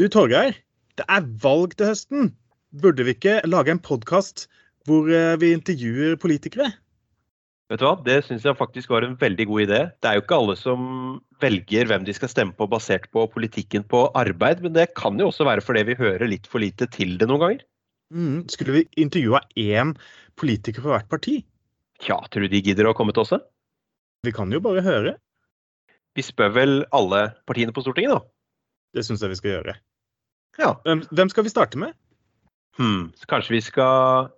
Du Torgeir, det er valg til høsten. Burde vi ikke lage en podkast hvor eh, vi intervjuer politikere? Vet du hva, Det syns jeg faktisk var en veldig god idé. Det er jo ikke alle som velger hvem de skal stemme på basert på politikken på arbeid, men det kan jo også være fordi vi hører litt for lite til det noen ganger. Mm, skulle vi intervjua én politiker fra hvert parti? Tja, tror du de gidder å komme til oss? Vi kan jo bare høre. Vi spør vel alle partiene på Stortinget, da? Det syns jeg vi skal gjøre. Ja. Hvem, hvem skal vi starte med? Hmm, så kanskje vi skal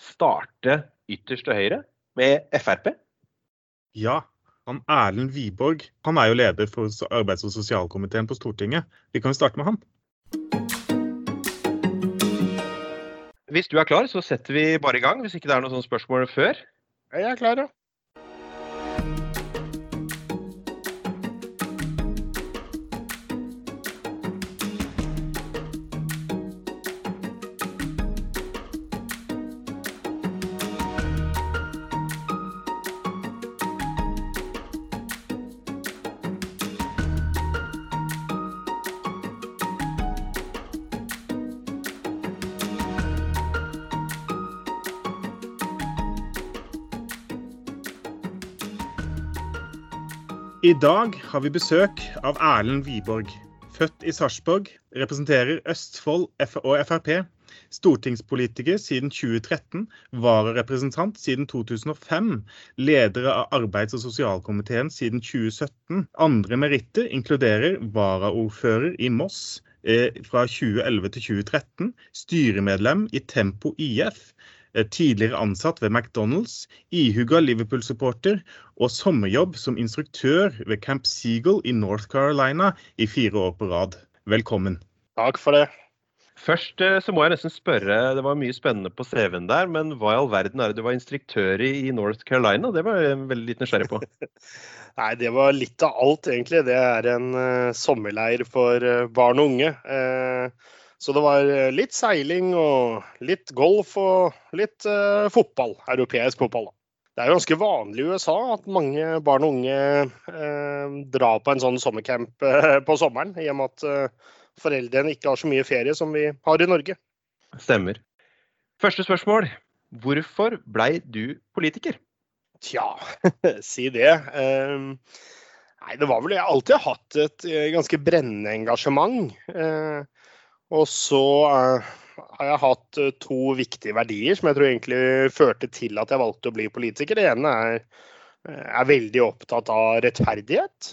starte ytterst til høyre, med Frp? Ja. Han Erlend Wiborg han er jo leder for arbeids- og sosialkomiteen på Stortinget. Vi kan jo starte med han. Hvis du er klar, så setter vi bare i gang. Hvis ikke det er noen sånne spørsmål før. Jeg er klar, ja. I dag har vi besøk av Erlend Wiborg. Født i Sarpsborg, representerer Østfold og Frp. Stortingspolitiker siden 2013, vararepresentant siden 2005, leder av arbeids- og sosialkomiteen siden 2017. Andre meritter inkluderer varaordfører i Moss eh, fra 2011 til 2013, styremedlem i Tempo IF, tidligere ansatt ved McDonald's, ihuga Liverpool-supporter og sommerjobb som instruktør ved Camp Seagull i North Carolina i fire år på rad. Velkommen. Takk for det. Først eh, så må jeg nesten spørre, det var mye spennende på CV-en der, men hva i all verden er det du var instruktør i i North Carolina? Det var jeg veldig litt nysgjerrig på. Nei, det var litt av alt, egentlig. Det er en uh, sommerleir for uh, barn og unge. Uh, så det var litt seiling og litt golf og litt fotball. Europeisk fotball, da. Det er jo ganske vanlig i USA at mange barn og unge drar på en sånn sommercamp på sommeren, i og med at foreldrene ikke har så mye ferie som vi har i Norge. Stemmer. Første spørsmål. Hvorfor blei du politiker? Tja, si det. Um, nei, det var vel Jeg har alltid hatt et ganske brennende engasjement. Uh, og så uh, har jeg hatt uh, to viktige verdier som jeg tror egentlig førte til at jeg valgte å bli politiker. Det ene er, er veldig opptatt av rettferdighet.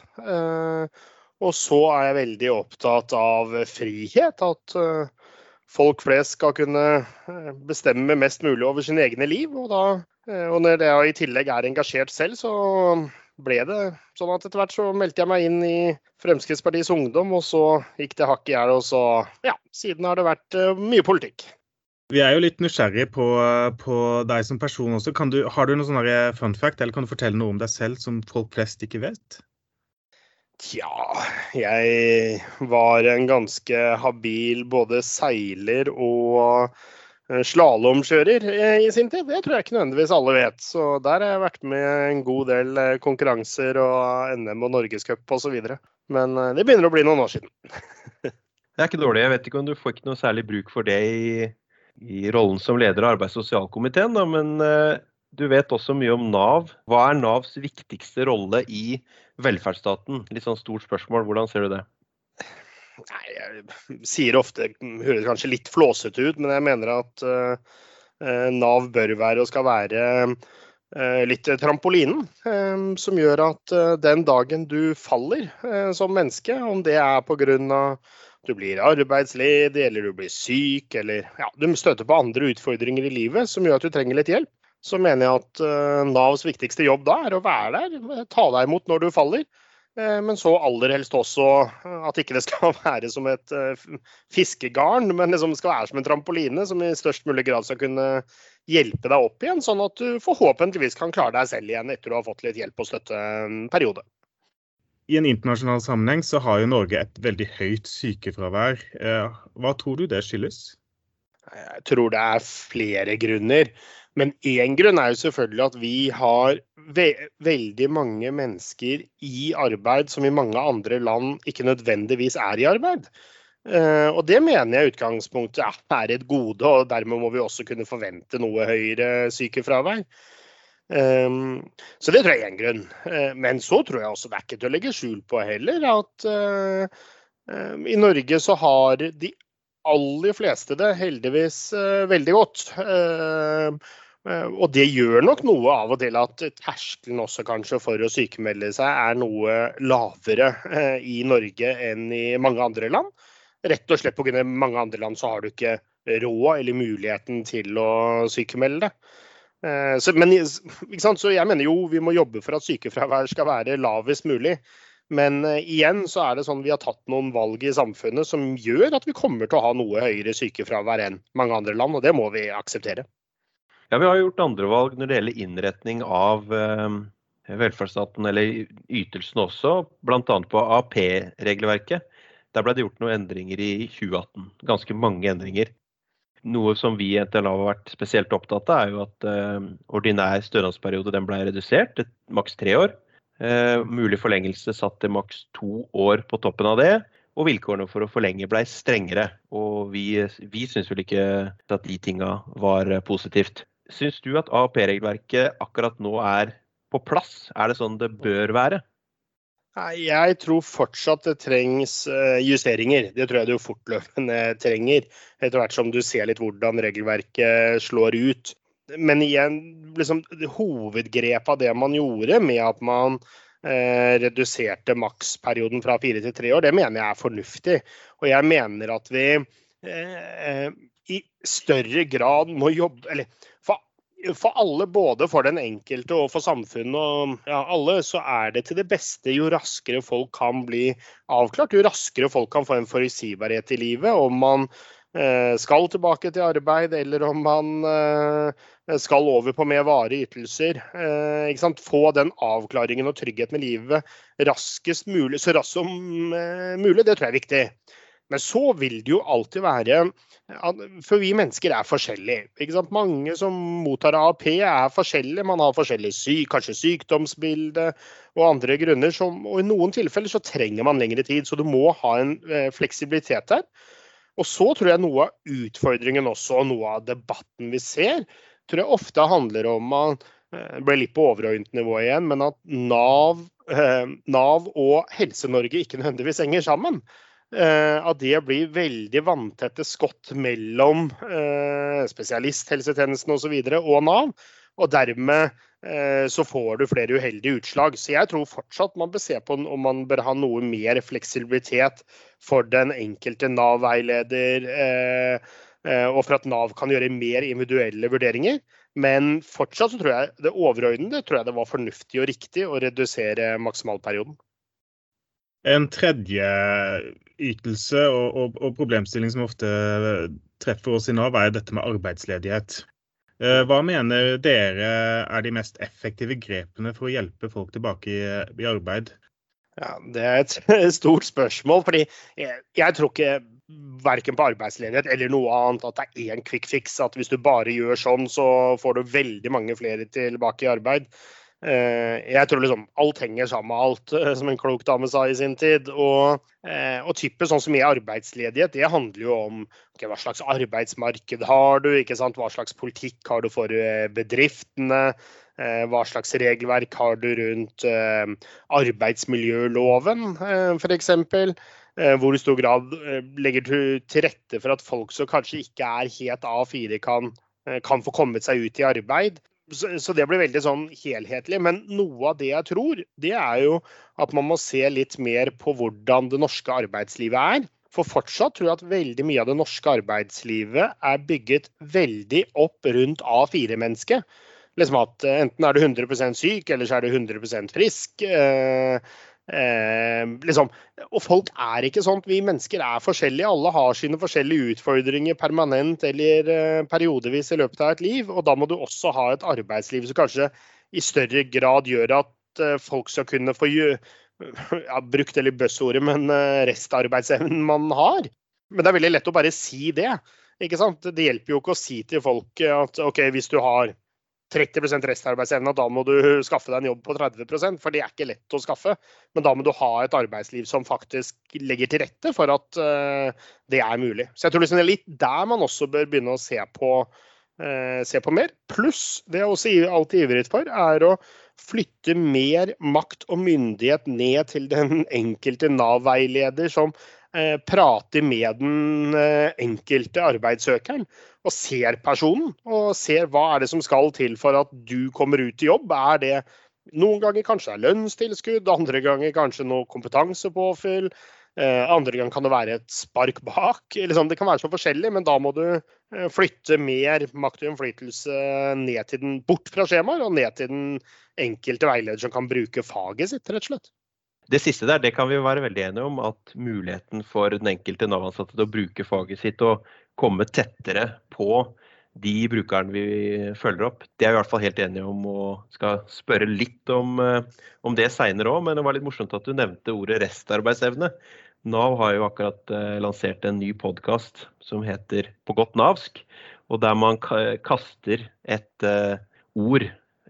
Og så er jeg veldig opptatt av frihet. At folk flest skal kunne bestemme mest mulig over sine egne liv. Og, da, og når jeg i tillegg er engasjert selv, så ble det sånn at etter hvert så meldte jeg meg inn i Fremskrittspartiets Ungdom, og så gikk det hakk i hjel, og så ja, siden har det vært uh, mye politikk. Vi er jo litt nysgjerrige på, på deg som person også. Du, har du noen sånne fun fact, eller kan du fortelle noe om deg selv som folk flest ikke vet? Tja, jeg var en ganske habil både seiler og slalåmkjører i sin tid. Det tror jeg ikke nødvendigvis alle vet. Så der har jeg vært med en god del konkurranser og NM og Norgescup osv. Men det begynner å bli noen år siden. det er ikke dårlig. Jeg vet ikke om du får ikke noe særlig bruk for det i, i rollen som leder av arbeids- og sosialkomiteen, da, men du vet også mye om Nav. Hva er Navs viktigste rolle i velferdsstaten? Litt sånn stort spørsmål. Hvordan ser du det? Nei, jeg sier ofte, høres kanskje litt flåsete ut, men jeg mener at uh, Nav bør være og skal være uh, litt trampolinen. Som gjør at den dagen du faller som menneske, om det er pga. du blir arbeidsledig, eller du blir syk, eller ja, du støter på andre utfordringer i livet som gjør at du trenger litt hjelp, så mener jeg at Navs viktigste jobb da er å være der, ta deg imot når du faller. Men så aller helst også at ikke det skal være som et fiskegarn, men liksom skal være som en trampoline som i størst mulig grad skal kunne hjelpe deg opp igjen, sånn at du forhåpentligvis kan klare deg selv igjen etter du har fått litt hjelp og støtte en periode. I en internasjonal sammenheng så har jo Norge et veldig høyt sykefravær. Hva tror du det skyldes? Jeg tror det er flere grunner. Men én grunn er jo selvfølgelig at vi har ve veldig mange mennesker i arbeid som i mange andre land ikke nødvendigvis er i arbeid. Uh, og det mener jeg i utgangspunktet ja, er et gode, og dermed må vi også kunne forvente noe høyere sykefravær. Um, så det tror jeg er én grunn. Uh, men så tror jeg også det er ikke til å legge skjul på heller at uh, um, i Norge så har de aller fleste det heldigvis uh, veldig godt. Og det gjør nok noe av og til at terskelen også kanskje for å sykemelde seg er noe lavere i Norge enn i mange andre land. Rett og slett pga. mange andre land så har du ikke råd eller muligheten til å sykemelde deg. Eh, så, men, så, jeg mener jo vi må jobbe for at sykefravær skal være lavest mulig. Men igjen så er det sånn vi har tatt noen valg i samfunnet som gjør at vi kommer til å ha noe høyere sykefravær enn mange andre land, og det må vi akseptere. Ja, Vi har gjort andre valg når det gjelder innretning av uh, velferdsstaten eller ytelsene også, bl.a. på AP-regelverket. Der ble det gjort noen endringer i 2018. Ganske mange endringer. Noe som vi i NTLA har vært spesielt opptatt av, er jo at eh, ordinær stønadsperiode ble redusert til maks tre år. Eh, mulig forlengelse satt til maks to år på toppen av det. Og vilkårene for å forlenge ble strengere. Og vi, vi syns vel ikke at de tinga var positivt. Syns du at AAP-regelverket akkurat nå er på plass? Er det sånn det bør være? Jeg tror fortsatt det trengs eh, justeringer. Det tror jeg det jo fortløpende trenger. Etter hvert som du ser litt hvordan regelverket slår ut. Men igjen, liksom, hovedgrepet av det man gjorde med at man eh, reduserte maksperioden fra fire til tre år, det mener jeg er fornuftig. Og jeg mener at vi eh, i større grad må jobbe Eller for alle, både for den enkelte og for samfunnet og ja, alle, så er det til det beste jo raskere folk kan bli avklart. Jo raskere folk kan få en forutsigbarhet i livet. Om man eh, skal tilbake til arbeid, eller om man eh, skal over på mer varige ytelser. Eh, Få den avklaringen og tryggheten i livet raskest mulig, så raskt som eh, mulig. Det tror jeg er viktig. Men så vil det jo alltid være For vi mennesker er forskjellige. Mange som mottar AAP er forskjellige. Man har forskjellig syk, kanskje sykdomsbilde og andre grunner. Som, og I noen tilfeller så trenger man lengre tid, så du må ha en eh, fleksibilitet der. Og så tror jeg noe av utfordringen også, og noe av debatten vi ser, tror jeg ofte handler om at det blir litt på overordnet nivå igjen, men at Nav, eh, Nav og Helse-Norge ikke nødvendigvis henger sammen. Eh, at det blir veldig vanntette skott mellom eh, spesialisthelsetjenesten osv. Og, og Nav. Og dermed eh, så får du flere uheldige utslag. Så jeg tror fortsatt man bør se på om man bør ha noe mer fleksibilitet for den enkelte Nav-veileder. Og for at Nav kan gjøre mer individuelle vurderinger. Men fortsatt så tror jeg det overordnede tror jeg det var fornuftig og riktig å redusere maksimalperioden. En tredje ytelse og, og, og, problemstilling som ofte treffer oss i Nav, er dette med arbeidsledighet. Eh, hva mener dere er de mest effektive grepene for å hjelpe folk tilbake i, i arbeid? Ja, Det er et stort spørsmål. fordi jeg, jeg tror ikke verken på arbeidsledighet eller noe annet at det er én quick fix. At hvis du bare gjør sånn, så får du veldig mange flere tilbake i arbeid. Eh, jeg tror liksom alt henger sammen med alt, eh, som en klok dame sa i sin tid. Og, eh, og type sånn som i arbeidsledighet, det handler jo om okay, hva slags arbeidsmarked har du, ikke sant? hva slags politikk har du for bedriftene. Hva slags regelverk har du rundt arbeidsmiljøloven, f.eks. Hvor i stor grad legger du til rette for at folk som kanskje ikke er helt A4, kan, kan få kommet seg ut i arbeid. Så det blir veldig sånn helhetlig. Men noe av det jeg tror, det er jo at man må se litt mer på hvordan det norske arbeidslivet er. For fortsatt tror jeg at veldig mye av det norske arbeidslivet er bygget veldig opp rundt A4-mennesket. Liksom at eh, enten er du 100% syk, eller så er du 100 frisk. Eh, Eh, liksom. Og folk er ikke sånn. Vi mennesker er forskjellige. Alle har sine forskjellige utfordringer permanent eller eh, periodevis i løpet av et liv. Og da må du også ha et arbeidsliv som kanskje i større grad gjør at eh, folk skal kunne få ja, brukt eller buzzordet, men eh, restarbeidsevnen man har. Men det er veldig lett å bare si det. Ikke sant? Det hjelper jo ikke å si til folk at OK, hvis du har 30% og da må du skaffe deg en jobb på 30% for det er ikke lett å skaffe. Men da må du ha et arbeidsliv som faktisk legger til rette for at uh, det er mulig. Så jeg tror liksom det er litt der man også bør begynne å se på, uh, se på mer. Pluss, det jeg også alltid ivrig for, er å flytte mer makt og myndighet ned til den enkelte Nav-veileder som prater med den enkelte arbeidssøkeren og ser personen. Og ser hva er det som skal til for at du kommer ut i jobb. Er det noen ganger kanskje er lønnstilskudd, andre ganger kanskje noe kompetansepåfyll. Eh, andre ganger kan det være et spark bak. Liksom, det kan være så forskjellig, men da må du eh, flytte mer makt og innflytelse ned til den, bort fra skjemaer og ned til den enkelte veileder som kan bruke faget sitt, rett og slett. Det siste der, det kan vi være veldig enige om. At muligheten for den enkelte Nav-ansatte til å bruke faget sitt og komme tettere på de brukerne vi følger opp. Det er vi i hvert fall helt enige om og skal spørre litt om, eh, om det seinere òg. Men det var litt morsomt at du nevnte ordet restarbeidsevne. Nav har jo akkurat uh, lansert en ny podkast som heter På godt navsk. Og der man kaster et uh, ord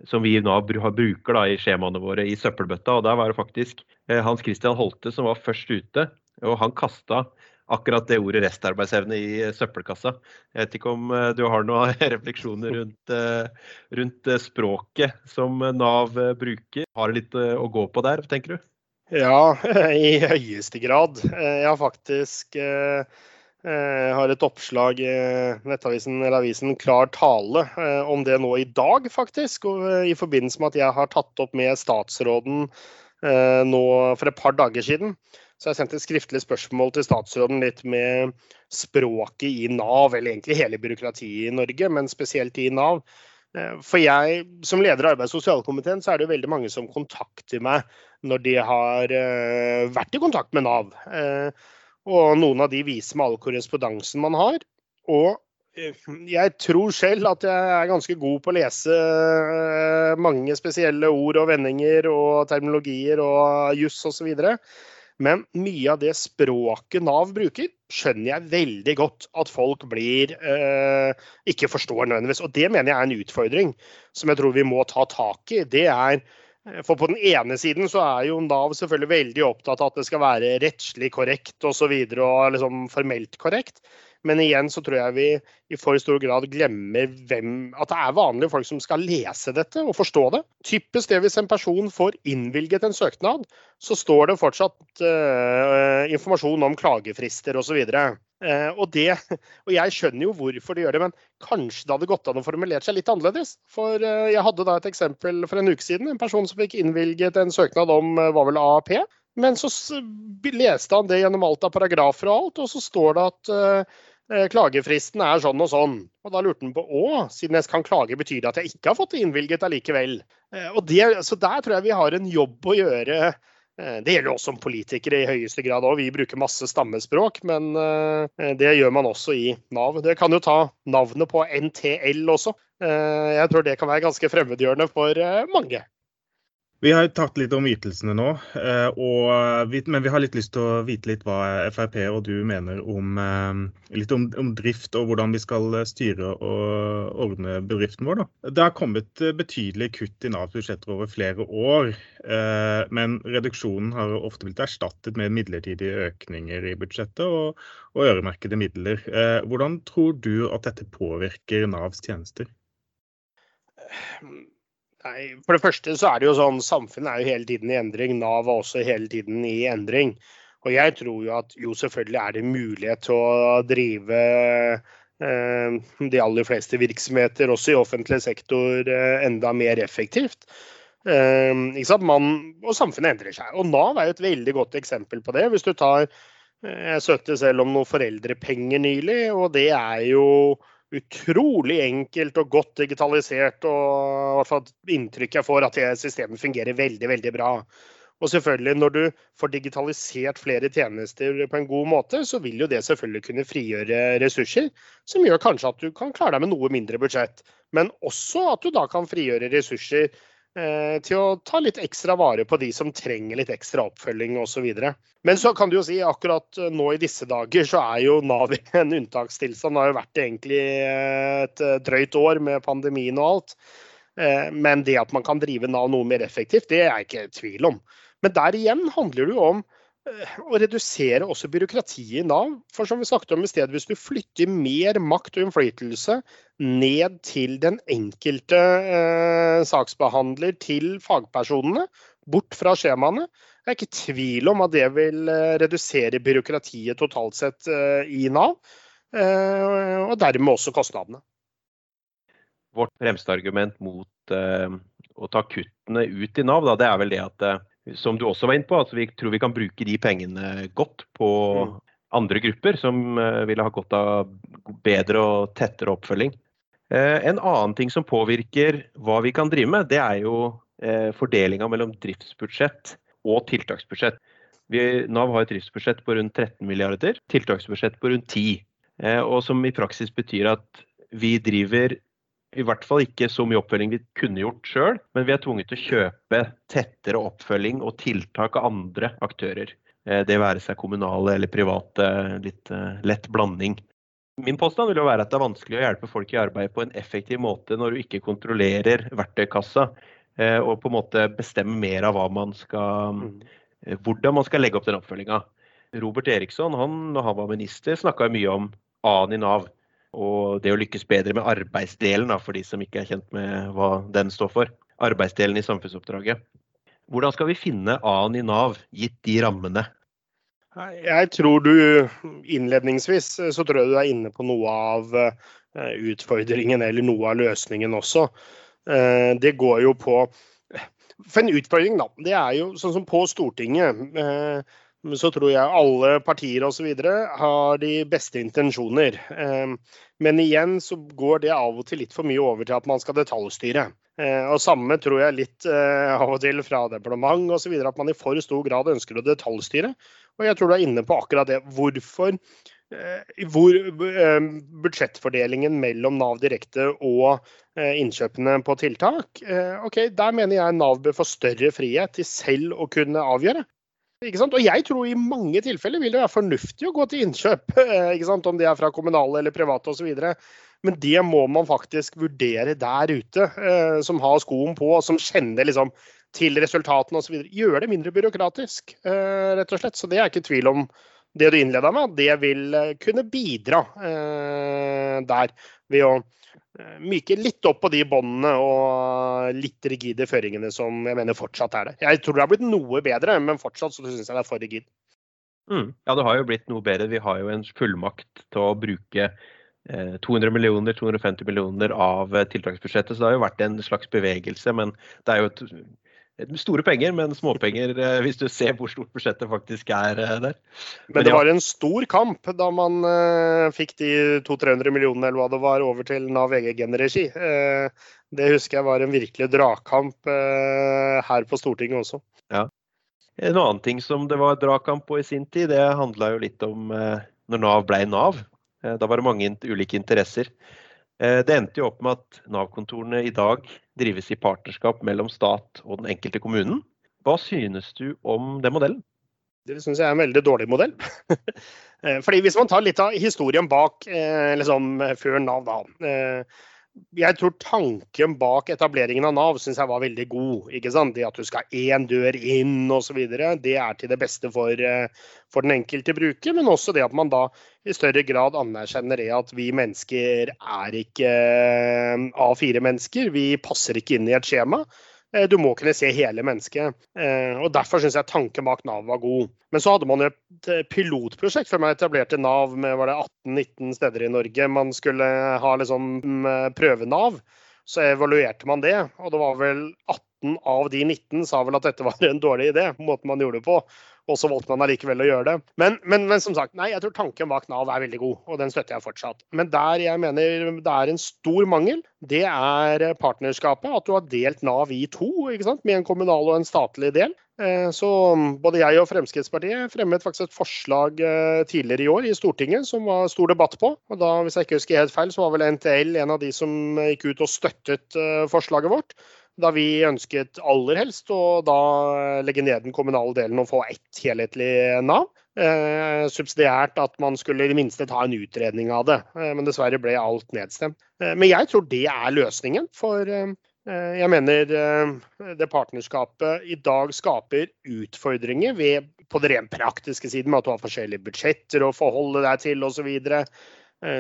som vi Nav bruker da, i skjemaene våre i søppelbøtta. Og der var det faktisk uh, Hans Christian Holte som var først ute. Og han kasta akkurat det ordet restarbeidsevne i eh, søppelkassa. Jeg vet ikke om eh, du har noen refleksjoner rundt, eh, rundt språket som Nav bruker. Har det litt å gå på der, tenker du? Ja, i høyeste grad. Jeg har faktisk jeg har et oppslag i nettavisen eller avisen Klar tale om det nå i dag, faktisk. I forbindelse med at jeg har tatt opp med statsråden nå for et par dager siden. Så jeg sendte et skriftlig spørsmål til statsråden litt med språket i Nav, eller egentlig hele byråkratiet i Norge, men spesielt i Nav. Eh, for jeg, som leder av arbeids- og sosialkomiteen, så er det jo veldig mange som kontakter meg når de har vært i kontakt med Nav. Og noen av de viser med all korrespondansen man har. Og jeg tror selv at jeg er ganske god på å lese mange spesielle ord og vendinger og terminologier og juss osv. Men mye av det språket Nav bruker, skjønner jeg veldig godt at folk blir eh, ikke forstår nødvendigvis. Og det mener jeg er en utfordring som jeg tror vi må ta tak i. Det er eh, for på den ene siden så er jo Nav selvfølgelig veldig opptatt av at det skal være rettslig korrekt osv. Og, så videre, og liksom formelt korrekt. Men igjen så tror jeg vi i for stor grad glemmer hvem, at det er vanlige folk som skal lese dette og forstå det. Typisk det hvis en person får innvilget en søknad, så står det fortsatt uh, informasjon om klagefrister osv. Uh, eh, og, det, og jeg skjønner jo hvorfor de gjør det, men kanskje det hadde gått an å formulere seg litt annerledes. For uh, jeg hadde da et eksempel for en uke siden. En person som fikk innvilget en søknad om var vel AAP. Men så leste han det gjennom alt av paragrafer og alt, og så står det at klagefristen er sånn og sånn. Og da lurte han på å, siden jeg kan klage, betyr det at jeg ikke har fått det innvilget allikevel? Eh, og det, så der tror jeg vi har en jobb å gjøre. Eh, det gjelder oss som politikere i høyeste grad òg. Vi bruker masse stammespråk, men det gjør man også i Nav. Det kan jo ta navnet på NTL også. Jeg tror det kan være ganske fremmedgjørende for mange. Vi har tatt litt om ytelsene nå, eh, og, men vi har litt lyst til å vite litt hva Frp og du mener om, eh, litt om, om drift og hvordan vi skal styre og ordne bedriften vår. Da. Det har kommet betydelige kutt i Navs budsjetter over flere år, eh, men reduksjonen har ofte blitt erstattet med midlertidige økninger i budsjettet og, og øremerkede midler. Hvordan tror du at dette påvirker Navs tjenester? Nei, For det første så er det jo sånn, samfunnet er jo hele tiden i endring. Nav er også hele tiden i endring. Og jeg tror jo at jo selvfølgelig er det mulighet til å drive eh, de aller fleste virksomheter, også i offentlig sektor, eh, enda mer effektivt. Eh, Man, og samfunnet endrer seg. Og Nav er jo et veldig godt eksempel på det. Hvis du tar eh, Jeg søkte selv om noen foreldrepenger nylig, og det er jo utrolig enkelt og godt digitalisert. Og i hvert fall inntrykk jeg får at systemet fungerer veldig, veldig bra. Og selvfølgelig, når du får digitalisert flere tjenester på en god måte, så vil jo det selvfølgelig kunne frigjøre ressurser, som gjør kanskje at du kan klare deg med noe mindre budsjett. Men også at du da kan frigjøre ressurser til å ta litt ekstra vare på de som trenger litt ekstra oppfølging osv. Men så kan du jo si akkurat eh, nå i disse dager så er jo Nav i en unntakstilstand. Det har jo vært egentlig et eh, drøyt år med pandemien og alt. Men det at man kan drive Nav noe mer effektivt, det er jeg ikke i tvil om. Men der igjen handler det jo om å redusere også byråkratiet i Nav. For som vi snakket om i sted, hvis du flytter mer makt og innflytelse ned til den enkelte eh, saksbehandler, til fagpersonene, bort fra skjemaene, jeg er ikke tvil om at det vil eh, redusere byråkratiet totalt sett eh, i Nav. Eh, og dermed også kostnadene. Vårt fremste argument mot eh, å ta kuttene ut i Nav, da, det er vel det at som du også var inne på, at vi tror vi kan bruke de pengene godt på mm. andre grupper som eh, ville ha godt av bedre og tettere oppfølging. Eh, en annen ting som påvirker hva vi kan drive med, det er jo eh, fordelinga mellom driftsbudsjett og tiltaksbudsjett. Vi, Nav har et driftsbudsjett på rundt 13 milliarder, tiltaksbudsjett på rundt 10. Og som i praksis betyr at vi driver i hvert fall ikke så mye oppfølging vi kunne gjort sjøl, men vi er tvunget til å kjøpe tettere oppfølging og tiltak av andre aktører. Eh, det være seg kommunale eller private, litt eh, lett blanding. Min påstand vil jo være at det er vanskelig å hjelpe folk i arbeid på en effektiv måte når du ikke kontrollerer verktøykassa eh, og på en måte bestemmer mer av man skal, mm. hvordan man skal legge opp den oppfølginga. Robert Eriksson han, når han var minister, snakka mye om A-en i Nav og det å lykkes bedre med arbeidsdelen, da, for de som ikke er kjent med hva den står for. Arbeidsdelen i samfunnsoppdraget. Hvordan skal vi finne A-en i Nav, gitt de rammene? Jeg tror du innledningsvis så tror jeg du er inne på noe av eh, utfordringen eller noe av løsningen også. Eh, det går jo på For en utfordring, da. Det er jo sånn som på Stortinget eh, så tror jeg alle partier osv. har de beste intensjoner. Ehm, men igjen så går det av og til litt for mye over til at man skal detaljstyre. Eh, og samme tror jeg litt eh, av og til fra departement osv. at man i for stor grad ønsker å detaljstyre. Og jeg tror du er inne på akkurat det. Hvorfor eh, hvor budsjettfordelingen mellom Nav direkte og innkjøpene på tiltak, ok, der mener jeg Nav bør få større frihet til selv å kunne avgjøre. Og jeg tror i mange tilfeller vil det være fornuftig å gå til innkjøp, om det er fra kommunale eller private osv. Men det må man faktisk vurdere der ute, eh, som har skoen på, og som kjenner liksom til resultatene osv. Gjøre det mindre byråkratisk, eh, rett og slett. Så det er ikke tvil om det du innleda med. Det vil eh, kunne bidra der ved å myke litt opp på de båndene og litt rigide føringene som jeg mener fortsatt er det. Jeg tror det har blitt noe bedre, men fortsatt så syns jeg det er for rigid. Mm. Ja, det har jo blitt noe bedre. Vi har jo en fullmakt til å bruke 200 eh, millioner, 250 millioner av eh, tiltaksbudsjettet. Så det har jo vært en slags bevegelse. Men det er jo et Store penger, men småpenger eh, hvis du ser hvor stort budsjettet faktisk er eh, der. Men, det var en stor kamp da man uh, fikk de 200-300 millionene eller hva det var over til Nav egen-regi. Uh, det husker jeg var en virkelig dragkamp her på Stortinget også. Ja. En annen ting som det var dragkamp på i sin tid, det handla jo litt om når Nav ble Nav. Da var det mange ulike interesser. Eh, det endte jo opp med at Nav-kontorene i dag drives i partnerskap mellom stat og den enkelte kommunen. Hva synes du om den modellen? Det syns jeg er en veldig dårlig modell. Eh, fordi Hvis man tar litt av historien bak eh, liksom, før Nav, da jeg tror tanken bak etableringen av Nav synes jeg var veldig god. ikke sant? Det at du skal ha én dør inn osv. Det er til det beste for, eh, for, den enkelte bruker. Men også det at man da i større grad anerkjenner det at vi mennesker er ikke eh, A4-mennesker. Vi passer ikke inn i et skjema. Eh, du må kunne se hele mennesket. Eh, og Derfor syns jeg tanken bak Nav var god. Men så hadde man jo et eh, pilotprosjekt før man etablerte Nav med 18-19 steder i Norge. Man skulle ha liksom mm, prøve-Nav. Så evaluerte man det, og det var vel 18 av de 19 sa vel at dette var en dårlig idé, måten man gjorde det på. Og så valgte man allikevel å gjøre det. Men, men, men, som sagt, nei, jeg tror tanken bak Nav er veldig god, og den støtter jeg fortsatt. Men der jeg mener det er en stor mangel, det er partnerskapet. At du har delt Nav i to, ikke sant? med en kommunal og en statlig del. Eh, så både jeg og Fremskrittspartiet fremmet faktisk et forslag eh, tidligere i år i Stortinget som var stor debatt på. Og da, hvis jeg ikke husker helt feil, så var vel NTL en av de som gikk ut og støttet eh, forslaget vårt da vi ønsket aller helst å da legge ned den kommunale delen og få ett helhetlig Nav. Eh, subsidiært at man skulle i det minste ta en utredning av det, eh, men dessverre ble alt nedstemt. Eh, men jeg tror det er løsningen. For, Jeg mener det partnerskapet i dag skaper utfordringer ved, på det rent praktiske siden, med at du har forskjellige budsjetter å forholde deg til osv. Så,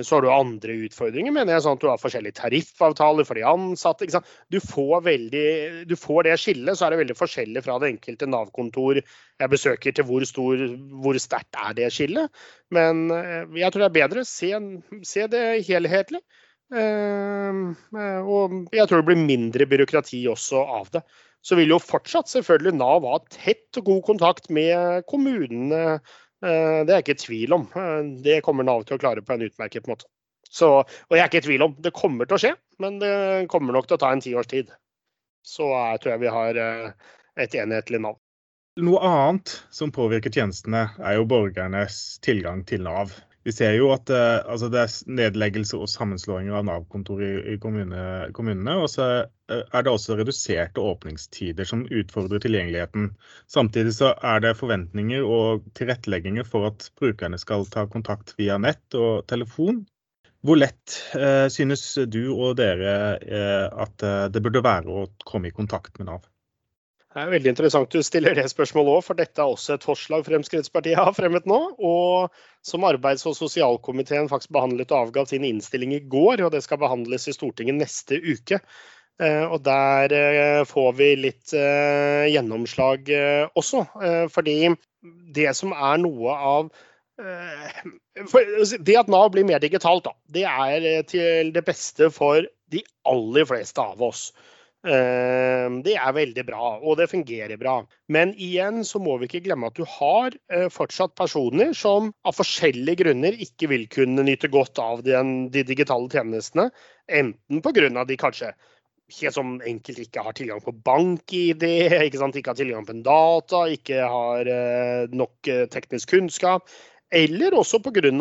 så har du andre utfordringer, mener jeg. sånn at Du har forskjellige tariffavtaler for de ansatte. Du får, veldig, du, får det skillet, så er det veldig forskjellig fra det enkelte Nav-kontor jeg besøker, til hvor, stor, hvor sterkt er det skillet. Men eh, jeg tror det er bedre. Se, se det helhetlig. Eh, og jeg tror det blir mindre byråkrati også av det. Så vil jo fortsatt selvfølgelig Nav ha tett og god kontakt med kommunene Eh, det er jeg ikke i tvil om. Eh, det kommer Nav til å klare på en utmerket måte. Så, og jeg er ikke i tvil om det kommer til å skje, men det kommer nok til å ta en tiårs tid. Så jeg tror jeg vi har et enhetlig Nav. Noe annet som påvirker tjenestene, er jo borgernes tilgang til Nav. Vi ser jo at uh, altså det er nedleggelse og sammenslåinger av Nav-kontor i, i kommune, kommunene. Og så uh, er det også reduserte åpningstider som utfordrer tilgjengeligheten. Samtidig så er det forventninger og tilrettelegginger for at brukerne skal ta kontakt via nett og telefon. Hvor lett uh, synes du og dere at det burde være å komme i kontakt med Nav? Det er veldig interessant du stiller det spørsmålet òg, for dette er også et forslag Fremskrittspartiet har fremmet nå. Og som arbeids- og sosialkomiteen faktisk behandlet og avga sin innstilling i går, og det skal behandles i Stortinget neste uke. Eh, og der eh, får vi litt eh, gjennomslag også. Fordi det som er noe av det at Nav blir mer digitalt, da, det er til det beste for de aller fleste av oss. Ehm, det er veldig bra, og det fungerer bra. Men igjen så må vi ikke glemme at du har eh, fortsatt personer som av forskjellige grunner ikke vil kunne nyte godt av de digitale tjenestene. Enten pga. de kanskje helt som enkelt ikke har tilgang på bank-ID, ikke, ikke har tilgang på data, ikke har eh, nok eh, teknisk kunnskap. Eller også pga.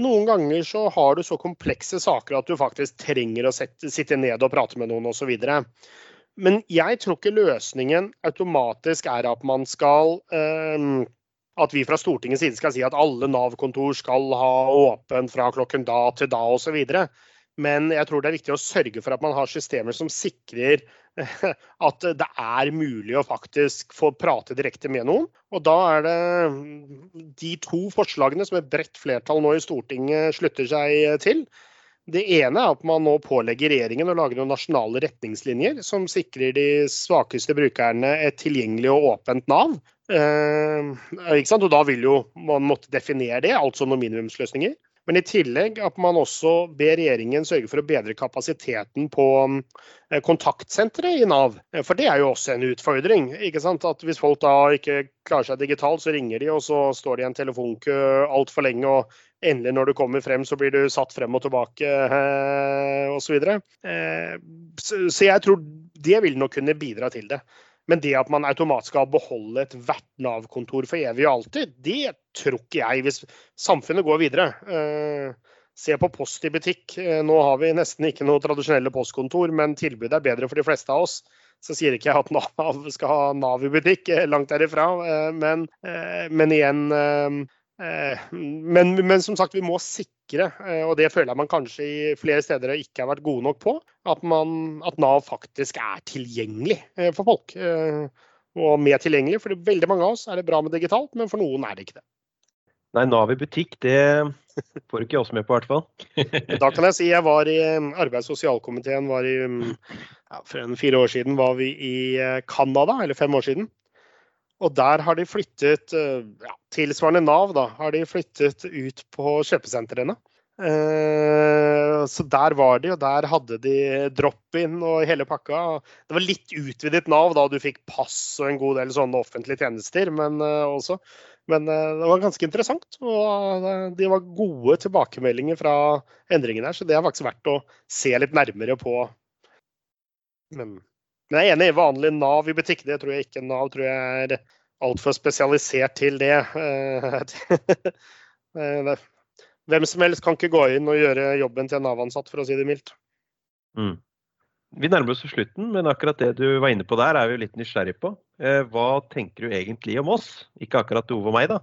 noen ganger så har du så komplekse saker at du faktisk trenger å sette, sitte ned og prate med noen osv. Men jeg tror ikke løsningen automatisk er at man skal eh, At vi fra Stortingets side skal si at alle Nav-kontor skal ha åpen fra klokken da til da osv. Men jeg tror det er viktig å sørge for at man har systemer som sikrer at det er mulig å faktisk få prate direkte med noen. Og da er det de to forslagene som et bredt flertall nå i Stortinget slutter seg til. Det ene er at man nå pålegger regjeringen å lage noen nasjonale retningslinjer som sikrer de svakeste brukerne et tilgjengelig og åpent Nav. Eh, og da vil jo man måtte definere det, altså noen minimumsløsninger. Men i tillegg at man også ber regjeringen sørge for å bedre kapasiteten på eh, kontaktsenteret i Nav. Eh, for det er jo også en utfordring. ikke sant? At Hvis folk da ikke klarer seg digitalt, så ringer de, og så står de i en telefonkø altfor lenge. og Endelig når du kommer frem, så blir du satt frem og tilbake eh, osv. Så, så jeg tror det vil nok kunne bidra til det. Men det at man automatisk skal beholde ethvert Nav-kontor for evig og alltid, det tror ikke jeg, hvis samfunnet går videre. Eh, se på Post i butikk. Eh, nå har vi nesten ikke noe tradisjonelle postkontor, men tilbudet er bedre for de fleste av oss. Så sier ikke jeg at Nav skal ha Nav i butikk, eh, langt derifra. Men, men igjen men, men, som sagt, vi må sikre, og det føler jeg man kanskje i flere steder ikke har vært gode nok på, at, man, at Nav faktisk er tilgjengelig for folk. Og mer tilgjengelig. For veldig mange av oss er det bra med digitalt, men for noen er det ikke det. Nei, Nav i butikk, det får ikke oss med på, i hvert fall. da kan jeg si jeg var i arbeids- og sosialkomiteen var i, um, ja, For en fire år siden var vi i Canada, eller fem år siden. Og der har de flyttet, uh, ja, tilsvarende Nav, da, har de flyttet ut på kjøpesentrene. Uh, så der var de, og der hadde de drop-in og hele pakka. Det var litt utvidet Nav da du fikk pass og en god del sånne offentlige tjenester, men også. Men eh, det var ganske interessant. Og eh, de var gode tilbakemeldinger fra endringene her, så det er faktisk verdt å se litt nærmere på. Men, men jeg er enig i vanlig Nav i butikk. Det tror jeg ikke. Nav tror jeg er altfor spesialisert til det. Hvem som helst kan ikke gå inn og gjøre jobben til en Nav-ansatt, for å si det mildt. Mm. Vi nærmer oss slutten, men akkurat det du var inne på der, er vi litt nysgjerrig på. Eh, hva tenker du egentlig om oss? Ikke akkurat Ove og meg, da.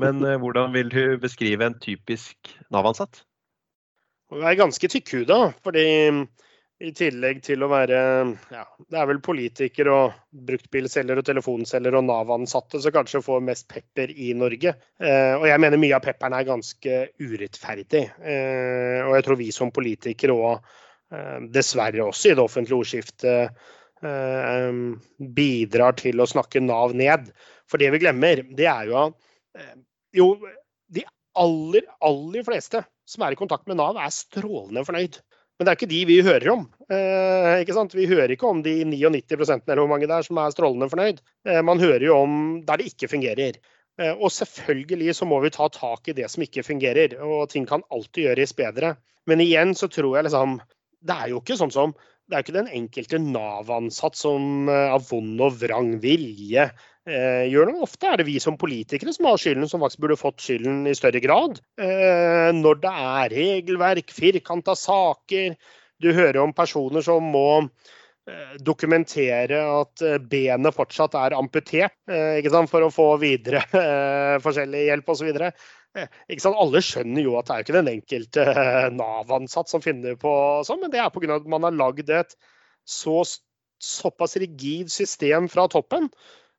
Men eh, hvordan vil du beskrive en typisk Nav-ansatt? Jeg er ganske tykkhuda, fordi I tillegg til å være ja, Det er vel politikere og bruktbilselgere og telefonselgere og Nav-ansatte som kanskje får mest pepper i Norge. Eh, og jeg mener mye av pepperen er ganske urettferdig. Eh, og jeg tror vi som politikere òg, eh, dessverre også i det offentlige ordskiftet, eh, bidrar til å snakke Nav ned. For det vi glemmer, det er jo at eh, jo, de aller, aller fleste som er i kontakt med Nav, er strålende fornøyd. Men det er ikke de vi hører om. Eh, ikke sant? Vi hører ikke om de 99% eller hvor mange det er som er strålende fornøyd. Eh, man hører jo om der det ikke fungerer. Eh, og selvfølgelig så må vi ta tak i det som ikke fungerer, og ting kan alltid gjøres bedre. Men igjen så tror jeg liksom Det er jo ikke sånn som det er ikke den enkelte Nav-ansatt som eh, av vond og vrang vilje eh, gjør noe. Ofte er det vi som politikere som har skylden, som faktisk burde fått skylden i større grad. Eh, når det er regelverk, firkanta saker. Du hører om personer som må eh, dokumentere at eh, benet fortsatt er amputert for å få videre forskjellig hjelp osv. Alle skjønner jo at det er ikke den enkelte Nav-ansatt som finner på sånn, men det er pga. at man har lagd et så, såpass rigid system fra toppen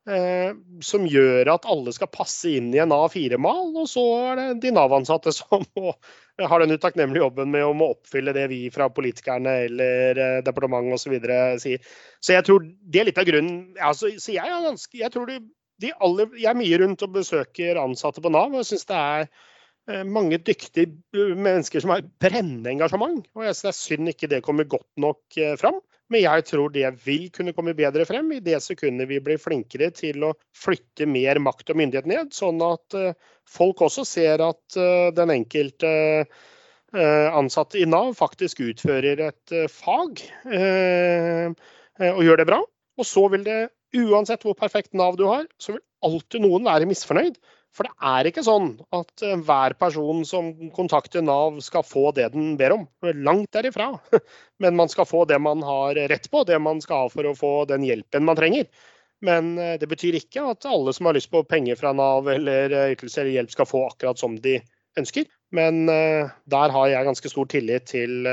Eh, som gjør at alle skal passe inn i en A4-mal. Og så er det de Nav-ansatte som må, har den utakknemlige jobben med å oppfylle det vi fra politikerne eller eh, departementet osv. sier. Så jeg tror det er litt av grunnen. Altså, så jeg, er ganske, jeg tror de, de alle, jeg er mye rundt og besøker ansatte på Nav, og syns det er eh, mange dyktige mennesker som har brennende engasjement. Og jeg synes det er synd ikke det kommer godt nok fram. Men jeg tror det vil kunne komme bedre frem i det sekundet vi blir flinkere til å flytte mer makt og myndighet ned, sånn at eh, folk også ser at eh, den enkelte eh, ansatte i Nav faktisk utfører et fag og gjør det bra. Og så vil det, uansett hvor perfekt Nav du har, så vil alltid noen være misfornøyd. For det er ikke sånn at eh, hver person som kontakter Nav skal få det den ber om. Langt derifra. Men man skal få det man har rett på, det man skal ha for å få den hjelpen man trenger. Men eh, det betyr ikke at alle som har lyst på penger fra Nav eller eh, ytelser eller hjelp, skal få akkurat som de ønsker. Men der har jeg ganske stor tillit til,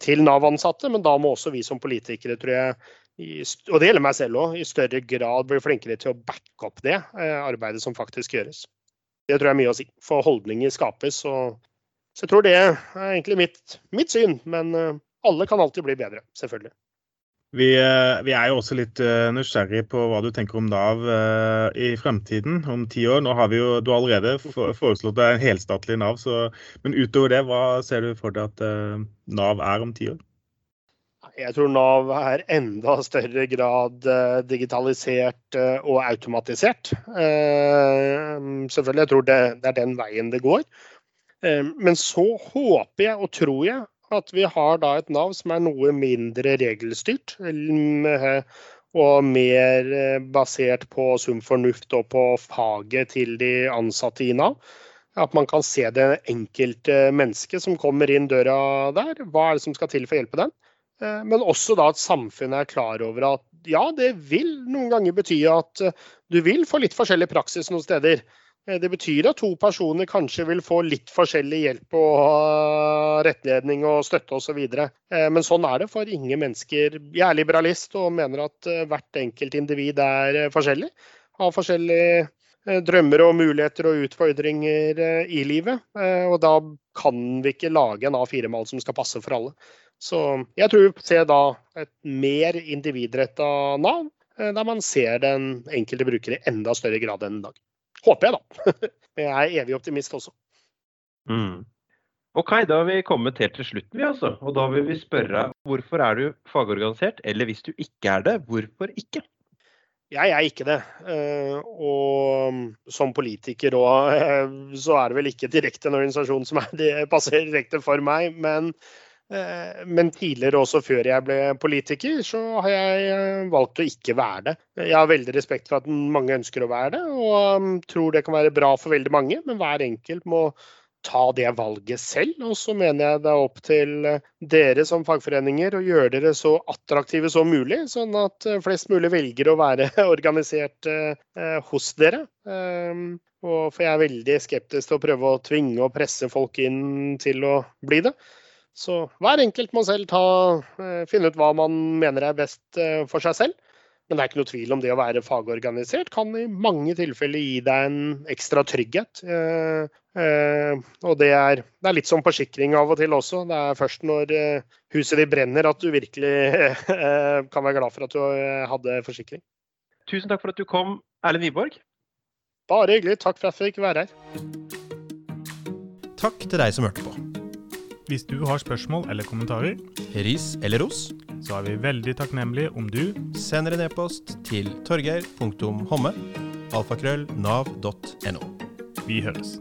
til Nav-ansatte. Men da må også vi som politikere, tror jeg, og det gjelder meg selv òg, i større grad blir flinkere til å backe opp det eh, arbeidet som faktisk gjøres. Det tror jeg er mye å si. For holdninger skapes. Og, så jeg tror det er egentlig mitt, mitt syn. Men eh, alle kan alltid bli bedre, selvfølgelig. Vi, eh, vi, er jo også litt nysgjerrig på hva du tenker om Nav i fremtiden, om ti år. Nå har vi jo, Du har allerede foreslått er en helstatlig Nav, så, men utover det, hva ser du for deg at Nav er om ti år? Jeg tror Nav er enda større grad eh, digitalisert eh, og automatisert. Eh, selvfølgelig, jeg tror det, det er den veien det går. Men så håper jeg og tror jeg at vi har da et Nav som er noe mindre regelstyrt. Og mer basert på sunn fornuft og på faget til de ansatte i Nav. At man kan se det enkelte mennesket som kommer inn døra der. Hva er det som skal til for å hjelpe den? Eh, men også da at samfunnet er klar over at ja, det vil noen ganger bety at eh, du vil få litt forskjellig praksis noen steder. Eh, det betyr at to personer kanskje vil få litt forskjellig hjelp og rettledning og støtte osv. Men sånn er det for ingen mennesker. Jeg er liberalist og mener at hvert enkelt individ er forskjellig. Har forskjellige drømmer og muligheter og utfordringer i livet. Og da kan vi ikke lage en A4-mal som skal passe for alle. Så jeg tror vi ser da et mer individretta Nav, eh, der man ser den enkelte bruker i enda større grad enn i dag. Håper jeg, da. Jeg er evig optimist også. Mm. Ok, da har vi kommet helt til slutten, vi altså. Og da vil vi spørre hvorfor er du fagorganisert? Eller hvis du ikke er det, hvorfor ikke? Jeg er ikke det. Eh, og som politiker òg, så er det vel ikke direkte en organisasjon som er det passer direkte for meg. Men men tidligere, også før jeg ble politiker, så har jeg eh, valgt å ikke være det. Jeg har veldig respekt for at mange ønsker å være det, og um, tror det kan være bra for veldig mange. Men hver enkelt må ta det valget selv. Og så mener jeg det er opp til eh, dere som fagforeninger å gjøre dere så attraktive som mulig, sånn at flest mulig velger å være organisert hos dere. Um, for jeg er veldig skeptisk til å prøve å tvinge og presse folk inn til å bli det. Så hver enkelt må selv ta, finne ut hva man mener er best for seg selv. Men det er ikke noe tvil om det å være fagorganisert kan i mange tilfeller gi deg en ekstra trygghet. Eh, eh, og det er, det er, litt som forsikring av og til også. Det er først når eh, huset ditt brenner at du virkelig eh, kan være glad for at du eh, hadde forsikring. Tusen takk for at du kom, Erlend Wiborg. Bare hyggelig. Takk for at jeg fikk være her. Takk til deg som hørte på. Hvis du har spørsmål eller kommentarer, ris eller ros, så er vi veldig takknemlige om du sender en e-post til torgeir.homme alfakrøll nav.no. Vi høres.